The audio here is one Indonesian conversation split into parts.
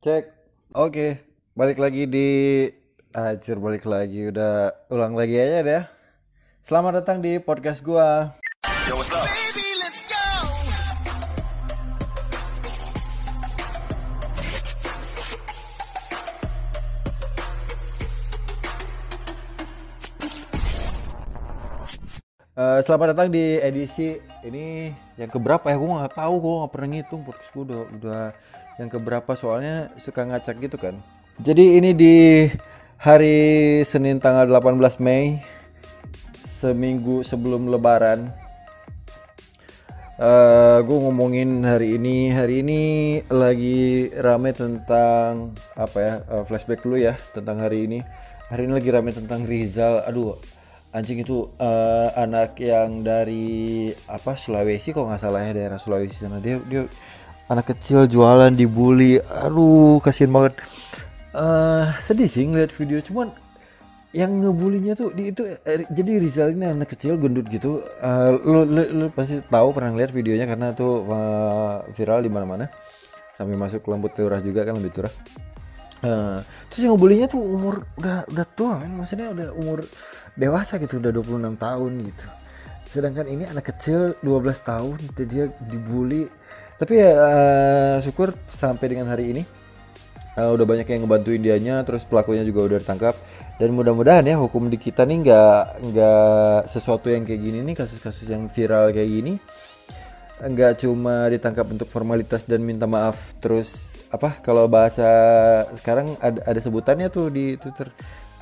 Cek. Oke, balik lagi di Acir balik lagi udah ulang lagi aja deh. Selamat datang di podcast gua. Yo, what's up? Eh, selamat datang di edisi ini yang keberapa ya? Gua nggak tahu, gua nggak pernah ngitung podcast gua udah, udah yang keberapa soalnya suka ngacak gitu kan. Jadi ini di hari Senin tanggal 18 Mei seminggu sebelum Lebaran. Eh, gue ngomongin hari ini hari ini lagi rame tentang apa ya eh, flashback dulu ya tentang hari ini hari ini lagi rame tentang Rizal aduh anjing itu eh, anak yang dari apa Sulawesi kok nggak salah ya daerah Sulawesi sana. Dia dia anak kecil jualan dibully. Aduh kasihan banget. Eh sedih sih ngeliat video. Cuman yang ngebulinya tuh di itu eh, jadi Rizal ini anak kecil gendut gitu. Eh, lu, lu, lu pasti tahu pernah lihat videonya karena tuh eh, viral di mana-mana. Sampai masuk lembut turah juga kan lembut turah Eh, terus yang ngebulinya tuh umur udah udah tua kan maksudnya udah umur dewasa gitu udah 26 tahun gitu. Sedangkan ini anak kecil 12 tahun dan dia dibully. Tapi ya eh, syukur sampai dengan hari ini Uh, udah banyak yang ngebantuin dianya terus pelakunya juga udah ditangkap. Dan mudah-mudahan ya hukum di kita nih nggak nggak sesuatu yang kayak gini nih kasus-kasus yang viral kayak gini nggak cuma ditangkap untuk formalitas dan minta maaf terus apa kalau bahasa sekarang ada ada sebutannya tuh di Twitter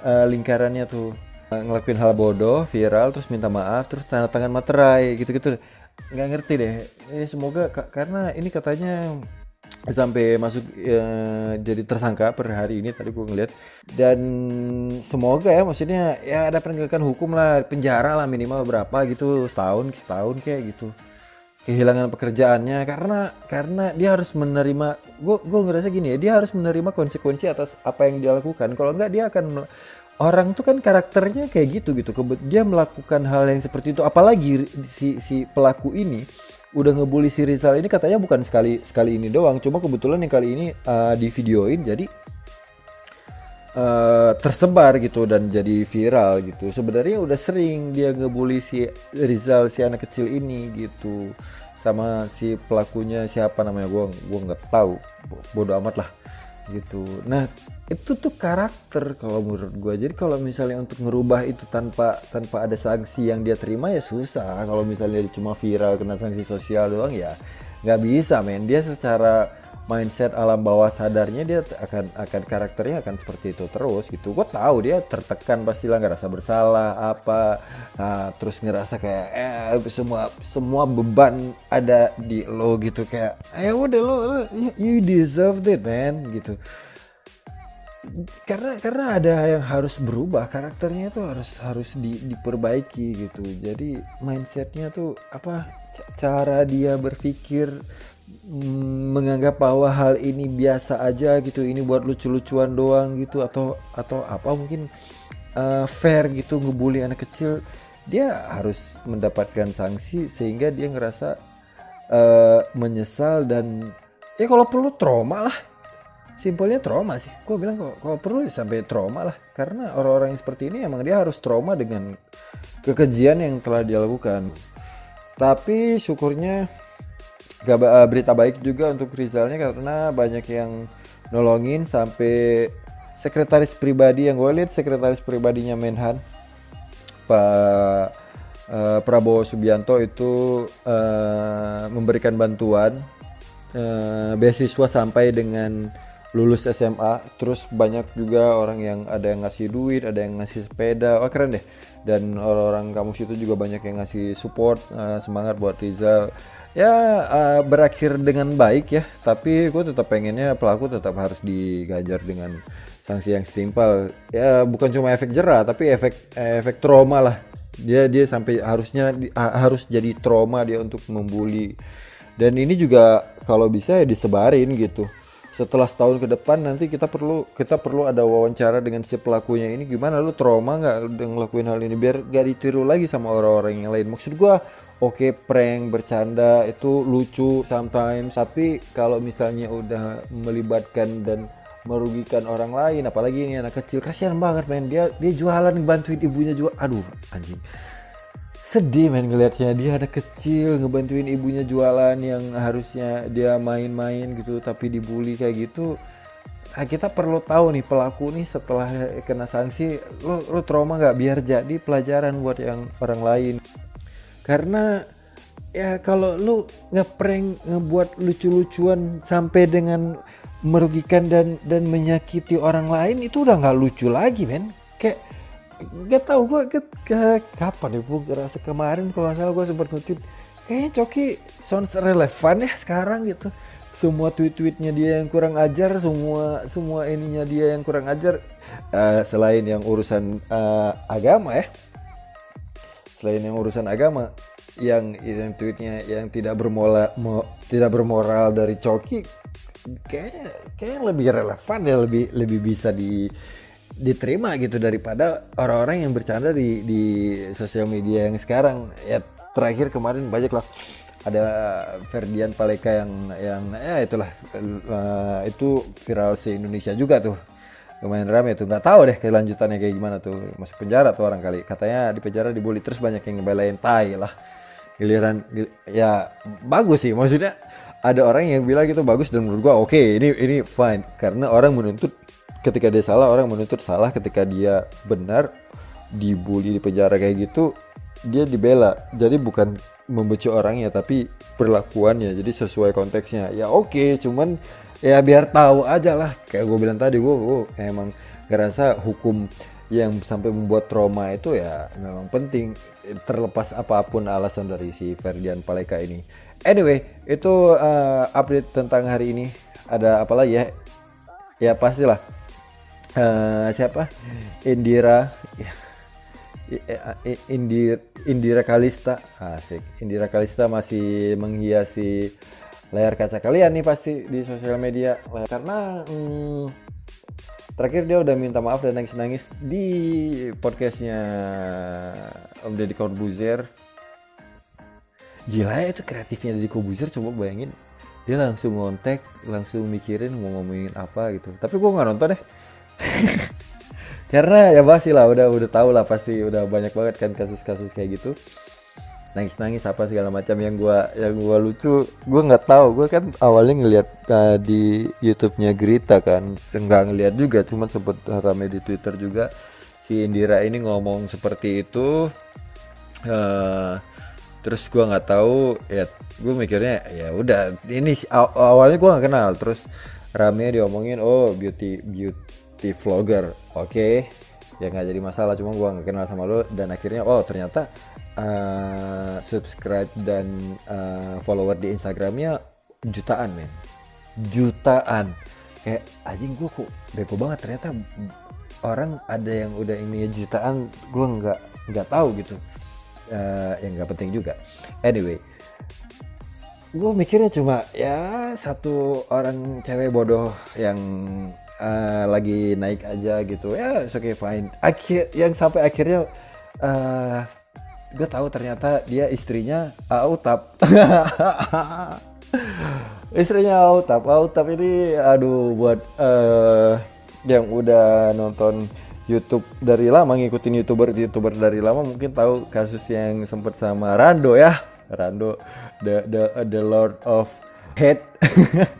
uh, lingkarannya tuh uh, ngelakuin hal bodoh viral terus minta maaf terus tanda tangan materai gitu-gitu. Nggak ngerti deh. Eh, semoga ka- karena ini katanya sampai masuk eh, jadi tersangka per hari ini tadi gue ngeliat. Dan semoga ya maksudnya ya ada penegakan hukum lah penjara lah minimal berapa gitu setahun setahun kayak gitu kehilangan pekerjaannya karena karena dia harus menerima gue gue ngerasa gini ya dia harus menerima konsekuensi atas apa yang dia lakukan. Kalau enggak dia akan orang tuh kan karakternya kayak gitu gitu. Dia melakukan hal yang seperti itu. Apalagi si si pelaku ini udah ngebully si Rizal ini katanya bukan sekali sekali ini doang. Cuma kebetulan yang kali ini uh, di videoin jadi eh, tersebar gitu dan jadi viral gitu. Sebenarnya udah sering dia ngebully si Rizal si anak kecil ini gitu sama si pelakunya siapa namanya gua gua nggak tahu Bo- bodoh amat lah gitu. Nah itu tuh karakter kalau menurut gua. Jadi kalau misalnya untuk ngerubah itu tanpa tanpa ada sanksi yang dia terima ya susah. Kalau misalnya dia cuma viral kena sanksi sosial doang ya nggak bisa men. Dia secara mindset alam bawah sadarnya dia akan akan karakternya akan seperti itu terus gitu. Gue tahu dia tertekan pastilah ngerasa bersalah apa nah, terus ngerasa kayak eh semua semua beban ada di lo gitu. Kayak ya udah lo, lo you deserve it man gitu karena karena ada yang harus berubah karakternya itu harus harus di- diperbaiki gitu. Jadi mindsetnya tuh apa ca- cara dia berpikir mm, menganggap bahwa hal ini biasa aja gitu ini buat lucu-lucuan doang gitu atau atau apa mungkin uh, fair gitu ngebully anak kecil dia harus mendapatkan sanksi sehingga dia ngerasa uh, menyesal dan ya kalau perlu trauma lah simpelnya trauma sih. Gue bilang kok kalau perlu ya sampai trauma lah. Karena orang-orang yang seperti ini emang dia harus trauma dengan kekejian yang telah dia lakukan. Tapi syukurnya gak eh, berita baik juga untuk Rizalnya karena banyak yang nolongin sampai sekretaris pribadi yang gue lihat sekretaris pribadinya Menhan Pak eh, Prabowo Subianto itu eh, memberikan bantuan eh, beasiswa sampai dengan lulus SMA terus banyak juga orang yang ada yang ngasih duit ada yang ngasih sepeda. Wah keren deh. Dan orang-orang kampus itu juga banyak yang ngasih support eh, semangat buat Rizal. Ya eh, berakhir dengan baik ya. Tapi gue tetap pengennya pelaku tetap harus digajar dengan sanksi yang setimpal. Ya bukan cuma efek jerah tapi efek efek trauma lah. Dia dia sampai harusnya di- ha- harus jadi trauma dia untuk membuli. Dan ini juga kalau bisa ya disebarin gitu setelah setahun ke depan nanti kita perlu kita perlu ada wawancara dengan si pelakunya ini. Gimana? Lu trauma nggak ngelakuin hal ini? Biar gak ditiru lagi sama orang-orang yang lain. Maksud gua oke okay, prank bercanda itu lucu sometimes. Tapi kalau misalnya udah melibatkan dan merugikan orang lain apalagi ini anak kecil kasihan banget men. Dia dia jualan bantuin ibunya jual aduh anjing sedih main ngelihatnya. Dia ada kecil ngebantuin ibunya jualan yang harusnya dia main-main gitu tapi dibully kayak gitu. Nah, kita perlu tahu nih pelaku nih setelah kena sanksi lo lo trauma nggak? Biar jadi pelajaran buat yang orang lain. Karena ya kalau lu ngeprank ngebuat lucu-lucuan sampai dengan merugikan dan dan menyakiti orang lain itu udah nggak lucu lagi men. Kayak gak tau gue ke, ke, kapan ya gue rasa kemarin kalau nggak salah gue sempat nge kayaknya Coki sounds relevan ya sekarang gitu. Semua tweet-tweetnya dia yang kurang ajar semua semua ininya dia yang kurang ajar uh, selain yang urusan uh, agama ya. Selain yang urusan agama yang yang tweetnya yang tidak bermoral mo, tidak bermoral dari Coki kayaknya kayaknya lebih relevan ya lebih lebih bisa di diterima gitu daripada orang-orang yang bercanda di di sosial media yang sekarang. Ya terakhir kemarin banyak lah. Ada Ferdian Paleka yang yang ya itulah uh, itu viral se Indonesia juga tuh. Lumayan ramai tuh nggak tahu deh kelanjutannya kayak gimana tuh. Masuk penjara tuh orang kali. Katanya di penjara dibully terus banyak yang ngebelain tai lah. Giliran ya bagus sih. Maksudnya ada orang yang bilang gitu bagus dan menurut gua oke okay, ini ini fine. Karena orang menuntut ketika dia salah orang menuntut salah ketika dia benar dibully di penjara kayak gitu dia dibela. Jadi bukan membenci orangnya tapi perlakuannya. Jadi sesuai konteksnya. Ya oke okay, cuman ya biar tahu aja lah. Kayak gue bilang tadi gue emang ngerasa hukum yang sampai membuat trauma itu ya memang penting. Terlepas apa pun alasan dari si Ferdian Paleka ini. Anyway itu uh, update tentang hari ini. Ada apa lagi ya? Ya pastilah uh, siapa? Indira. Indir Indira Kalista. Asik. Indira Kalista masih menghiasi layar kaca kalian nih pasti di sosial media. Karena hmm, terakhir dia udah minta maaf dan nangis-nangis di podcastnya Om Deddy Corbuzier. Gila ya itu kreatifnya Deddy Corbuzier coba bayangin. Dia langsung ngontek langsung mikirin mau ngomongin apa gitu. Tapi gue nggak nonton deh karena ya pasti lah udah udah tahu lah pasti udah banyak banget kan kasus-kasus kayak gitu. Nangis nangis apa segala macam yang gua yang gua lucu gua nggak tahu gua kan awalnya ngelihat uh, di YouTube-nya Grita kan nggak ngelihat juga cuma sempet rame di Twitter juga. Si Indira ini ngomong seperti itu uh, terus gua nggak tahu ya gua mikirnya ya udah ini aw awalnya gua nggak kenal terus rame diomongin oh beauty beauty beauty vlogger oke? Okay. ya nggak jadi masalah cuma gue nggak kenal sama lo dan akhirnya oh ternyata uh, subscribe dan uh, follower di Instagramnya jutaan men. Jutaan. Kayak anjing gue kok beko banget ternyata orang ada yang udah ini jutaan gue nggak nggak tahu gitu. Uh, yang nggak penting juga. Anyway gue mikirnya cuma ya satu orang cewek bodoh yang uh, lagi naik aja gitu. Ya oke okay fine. Akhir yang sampai akhirnya uh, eh, gue tahu ternyata dia istrinya Autap. Istrinya Autap. Autap ini aduh buat uh, yang udah nonton YouTube dari lama ngikutin youtuber youtuber dari lama mungkin tahu kasus yang sempat sama Rando ya. Rando the the the Lord of Hate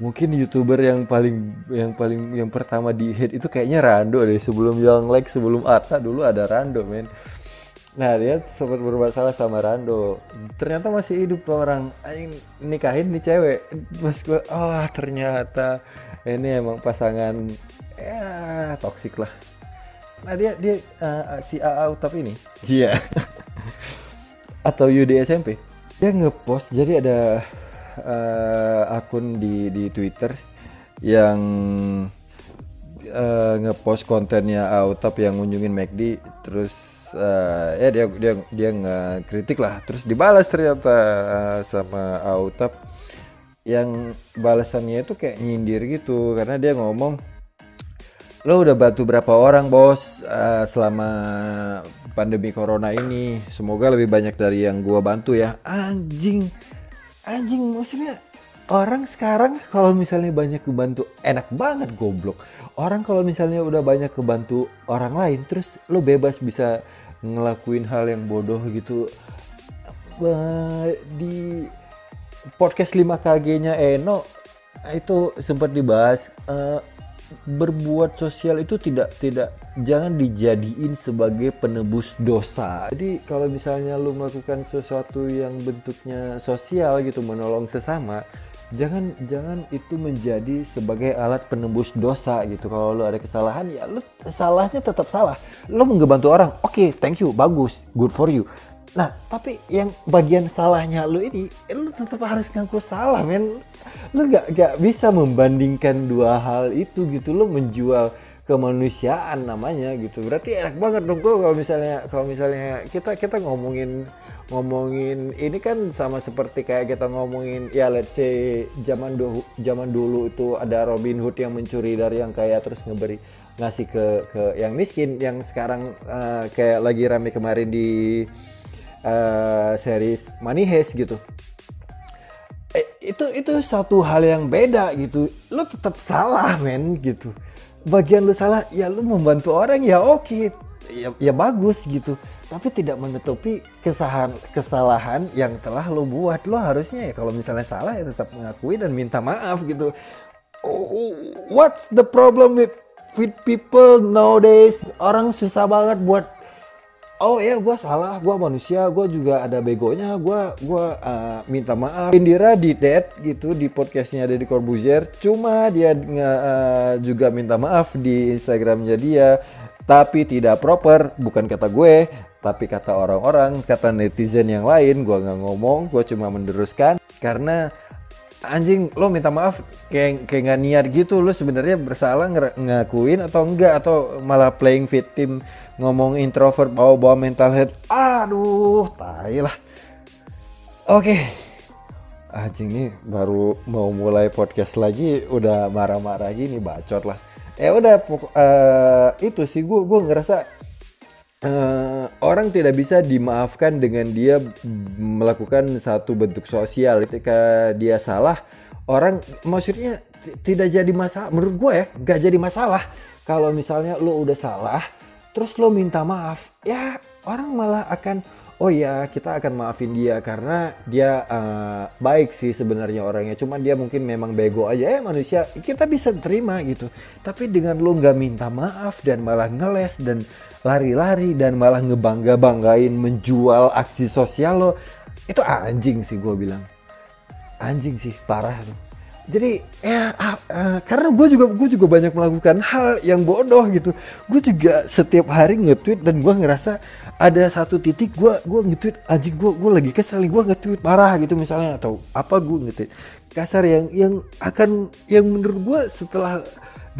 mungkin youtuber yang paling yang paling yang pertama di hit itu kayaknya Rando deh. Sebelum yang like sebelum Atta dulu ada Rando men. Nah dia sempat bermasalah sama Rando. Ternyata masih hidup orang. Nikahin nih cewek. Mas gue oh ternyata ini emang pasangan ya toksik lah. Nah dia dia uh, si AA Utap ini. Iya. Atau Yudi SMP dia ngepost jadi ada uh, akun di di Twitter yang uh, ngepost kontennya Autap yang ngunjungin McD terus uh, ya dia dia dia nggak kritik lah. Terus dibalas ternyata sama Autap yang balasannya itu kayak nyindir gitu karena dia ngomong lo udah bantu berapa orang bos uh, selama pandemi corona ini? Semoga lebih banyak dari yang gua bantu ya. Anjing anjing maksudnya orang sekarang kalau misalnya banyak kebantu enak banget goblok. Orang kalau misalnya udah banyak kebantu orang lain terus lo bebas bisa ngelakuin hal yang bodoh gitu. Di podcast 5KG-nya Eno itu sempat dibahas uh, berbuat sosial itu tidak tidak jangan dijadiin sebagai penebus dosa. Jadi kalau misalnya lu melakukan sesuatu yang bentuknya sosial gitu menolong sesama, jangan jangan itu menjadi sebagai alat penembus dosa gitu. Kalau lu ada kesalahan ya lu salahnya tetap salah. Lu mau ngebantu orang, oke, okay, thank you, bagus, good for you. Nah, tapi yang bagian salahnya lu ini, eh, lu tetap harus ngaku salah, men. Lu gak, gak bisa membandingkan dua hal itu gitu. Lu menjual kemanusiaan namanya gitu. Berarti enak banget dong kalau misalnya kalau misalnya kita kita ngomongin ngomongin ini kan sama seperti kayak kita ngomongin ya let's say zaman dulu zaman dulu itu ada Robin Hood yang mencuri dari yang kaya terus ngeberi ngasih ke ke yang miskin yang sekarang uh, kayak lagi rame kemarin di uh, series Money Heist gitu. Eh, itu itu satu hal yang beda gitu. Lo tetap salah men gitu. Bagian lu salah ya lu membantu orang ya oke. Okay. ya, ya bagus gitu. Tapi tidak menutupi kesalahan kesalahan yang telah lo buat. Lo harusnya ya kalau misalnya salah ya tetap mengakui dan minta maaf gitu. Oh, what's the problem with with people nowadays? Orang susah banget buat oh ya gue salah. Gue manusia gue juga ada begonya. Gue gua uh, minta maaf. Indira di dead gitu di podcastnya di Corbuzier. Cuma dia uh, juga minta maaf di Instagramnya dia. Tapi tidak proper bukan kata gue. Tapi kata orang-orang kata netizen yang lain gue nggak ngomong. Gue cuma meneruskan. Karena anjing lo minta maaf kayak kayak nggak niat gitu lo sebenarnya bersalah ng ngakuin atau enggak? Atau malah playing victim ngomong introvert bawa bawa mental health? Aduh tai lah. Oke. Okay. anjing nih baru mau mulai podcast lagi udah marah-marah gini bacot lah. Ya udah uh, itu sih gue gue ngerasa uh, orang tidak bisa dimaafkan dengan dia melakukan satu bentuk sosial. Ketika dia salah orang maksudnya tidak jadi masalah. Menurut gue ya gak jadi masalah. Kalau misalnya lo udah salah terus lo minta maaf ya orang malah akan oh ya kita akan maafin dia karena dia uh, baik sih sebenarnya orangnya. Cuman dia mungkin memang bego aja. Ya manusia kita bisa terima gitu. Tapi dengan lo nggak minta maaf dan malah ngeles dan lari-lari dan malah ngebangga-banggain menjual aksi sosial lo. Itu anjing sih gue bilang. Anjing sih parah tuh. Jadi ya uh, uh, karena gue juga gue juga banyak melakukan hal yang bodoh gitu. Gue juga setiap hari nge-tweet dan gue ngerasa ada satu titik gue gue nge-tweet anjing gue gue lagi kesel gue nge-tweet parah gitu misalnya atau apa gue nge-tweet. Kasar yang yang akan yang menurut gue setelah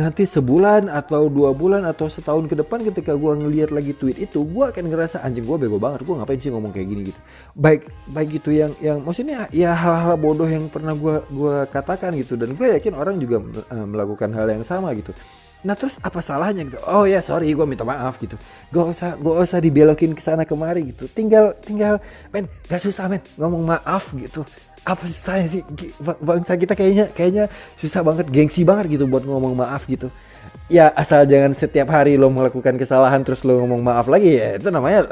nanti sebulan atau dua bulan atau setahun ke depan ketika gue ngelihat lagi tweet itu gue akan ngerasa anjing gue bego banget gue ngapain sih ngomong kayak gini gitu baik baik itu yang yang maksudnya ya hal-hal bodoh yang pernah gue gua katakan gitu dan gue yakin orang juga uh, melakukan hal yang sama gitu Nah terus apa salahnya gitu? Oh ya sorry gue minta maaf gitu. Gak usah gak usah dibelokin ke sana kemari gitu. Tinggal tinggal men gak susah men ngomong maaf gitu apa susahnya sih? Bangsa kita kayaknya kayaknya susah banget gengsi banget gitu buat ngomong maaf gitu. Ya asal jangan setiap hari lo melakukan kesalahan terus lo ngomong maaf lagi ya itu namanya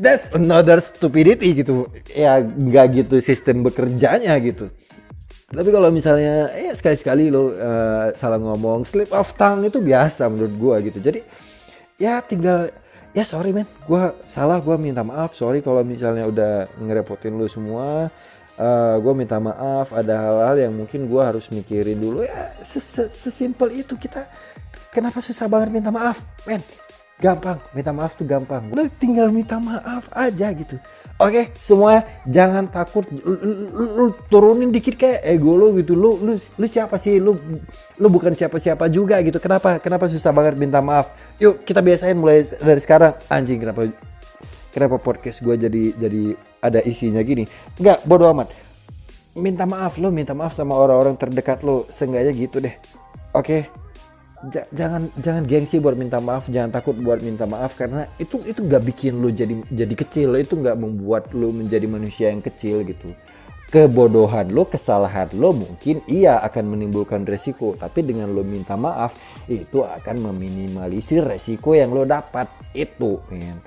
that's another stupidity gitu. Ya nggak gitu sistem bekerjanya gitu. Tapi kalau misalnya ya sekali-sekali lo uh, salah ngomong slip of tongue itu biasa menurut gua gitu. Jadi ya tinggal ya sorry men. Gue salah gue minta maaf. Sorry kalau misalnya udah ngerepotin lu semua. Uh, eh, gue minta maaf. Ada hal-hal yang mungkin gue harus mikirin dulu. Ya sesimpel itu kita kenapa susah banget minta maaf men gampang minta maaf tuh gampang lu tinggal minta maaf aja gitu Oke, semua jangan takut lu, lu, lu, turunin dikit kayak ego lu gitu. Lu lu lu siapa sih? Lu lu bukan siapa-siapa juga gitu. Kenapa? Kenapa susah banget minta maaf? Yuk, kita biasain mulai dari sekarang. Anjing, kenapa kenapa podcast gue jadi jadi ada isinya gini? Enggak, bodo amat. minta maaf lo minta maaf sama orang-orang terdekat lo seenggaknya gitu deh oke Ja- jangan jangan gengsi buat minta maaf jangan takut buat minta maaf karena itu itu nggak bikin lo jadi jadi kecil itu nggak membuat lo menjadi manusia yang kecil gitu. Kebodohan lo kesalahan lo mungkin iya akan menimbulkan resiko tapi dengan lo minta maaf itu akan meminimalisir resiko yang lo dapat itu men